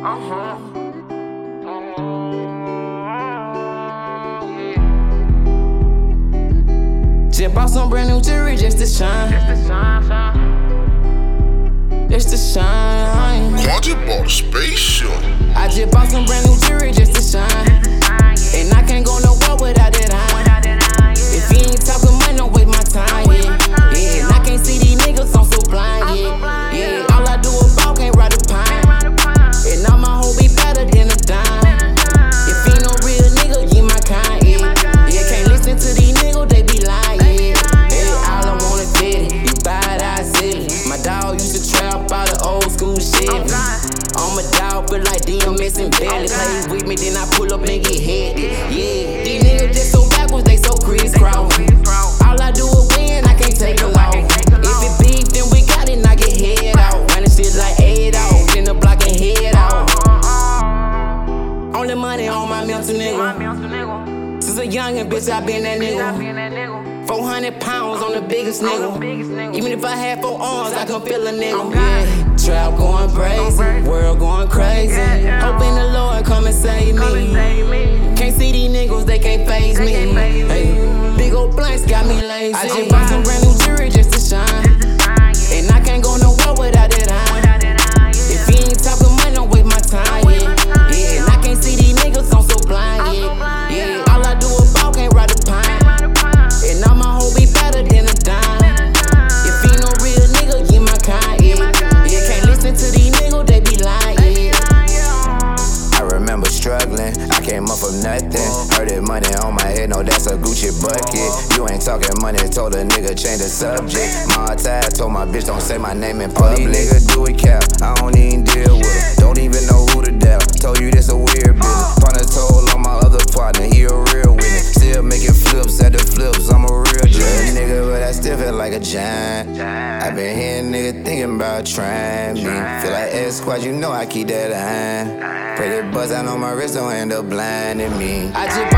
Uh-huh. Just bought some brand new jewelry just to shine. Just to shine, shine. Just to shine. I just bought a spaceship. I just bought some brand new jewelry. DMS and Belly. Play with me, then I pull up and get hit. Yeah, these niggas just so backwards, they so crisscross. All I do is win, I can't take a loss. If it beef, then we got it, knock it head out. Running shit like eight out, then the block and head out. Only money on my mental nigga. Since a youngin' bitch, I been that nigga. 400 pounds on the biggest nigga. Even if I had four arms, I can feel a nigga. Yeah. Trap going crazy, world going crazy. I just bought some brand money on my head, no, that's a Gucci bucket. You ain't talking money, told a nigga change the subject. My tag told my bitch don't say my name in public. These niggas do it cap, I don't even deal with them. Don't even know who to doubt. Told you this a weird business. Partner told on my other partner, he a real winner. Still making flips at the flips, I'm a real dream nigga, but I still feel like a giant. I been hearing nigga thinking about trying me. Feel like S squad, you know I keep that eye. Pray that buzz out on my wrist don't end up blinding me. I just